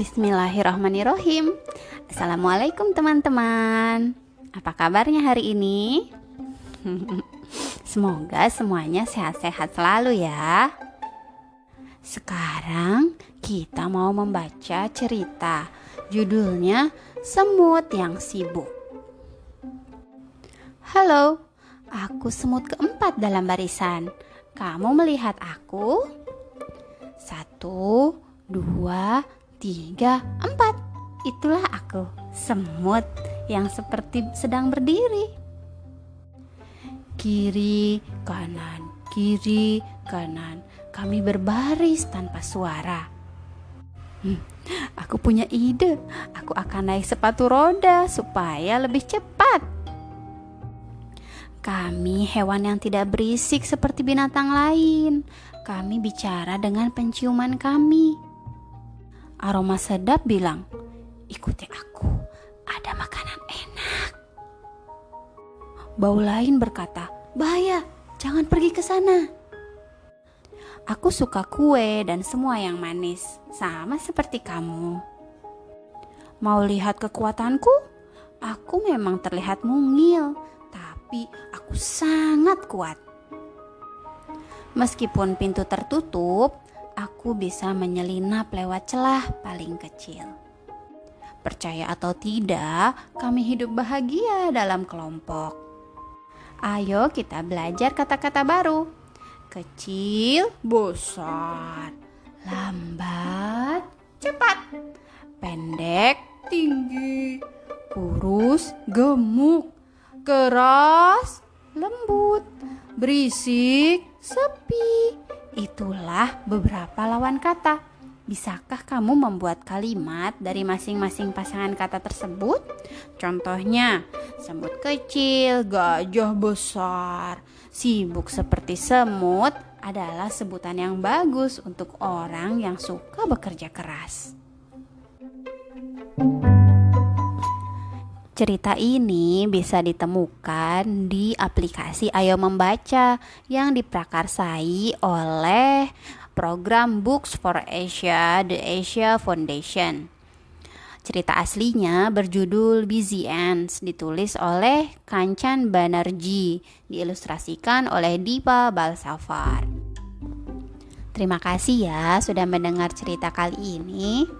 Bismillahirrahmanirrahim. Assalamualaikum teman-teman. Apa kabarnya hari ini? Semoga semuanya sehat-sehat selalu ya. Sekarang kita mau membaca cerita. Judulnya Semut yang Sibuk. Halo, aku semut keempat dalam barisan. Kamu melihat aku? Satu, dua, empat. Itulah aku, semut yang seperti sedang berdiri. Kiri, kanan, kiri, kanan. Kami berbaris tanpa suara. Hmm, aku punya ide. Aku akan naik sepatu roda supaya lebih cepat. Kami hewan yang tidak berisik seperti binatang lain. Kami bicara dengan penciuman kami. Aroma sedap bilang, ikuti aku, ada makanan enak. Bau lain berkata, bahaya, jangan pergi ke sana. Aku suka kue dan semua yang manis, sama seperti kamu. Mau lihat kekuatanku? Aku memang terlihat mungil, tapi aku sangat kuat. Meskipun pintu tertutup, aku bisa menyelinap lewat celah paling kecil. Percaya atau tidak, kami hidup bahagia dalam kelompok. Ayo kita belajar kata-kata baru. Kecil, besar, lambat, cepat, pendek, tinggi, kurus, gemuk, keras, lembut, berisik, sepi, Itulah beberapa lawan kata. Bisakah kamu membuat kalimat dari masing-masing pasangan kata tersebut? Contohnya, semut kecil, gajah besar, sibuk seperti semut adalah sebutan yang bagus untuk orang yang suka bekerja keras. Cerita ini bisa ditemukan di aplikasi Ayo Membaca yang diprakarsai oleh program Books for Asia The Asia Foundation. Cerita aslinya berjudul Busy Ants, ditulis oleh Kanchan Banerjee, diilustrasikan oleh Dipa Balsafar. Terima kasih ya sudah mendengar cerita kali ini.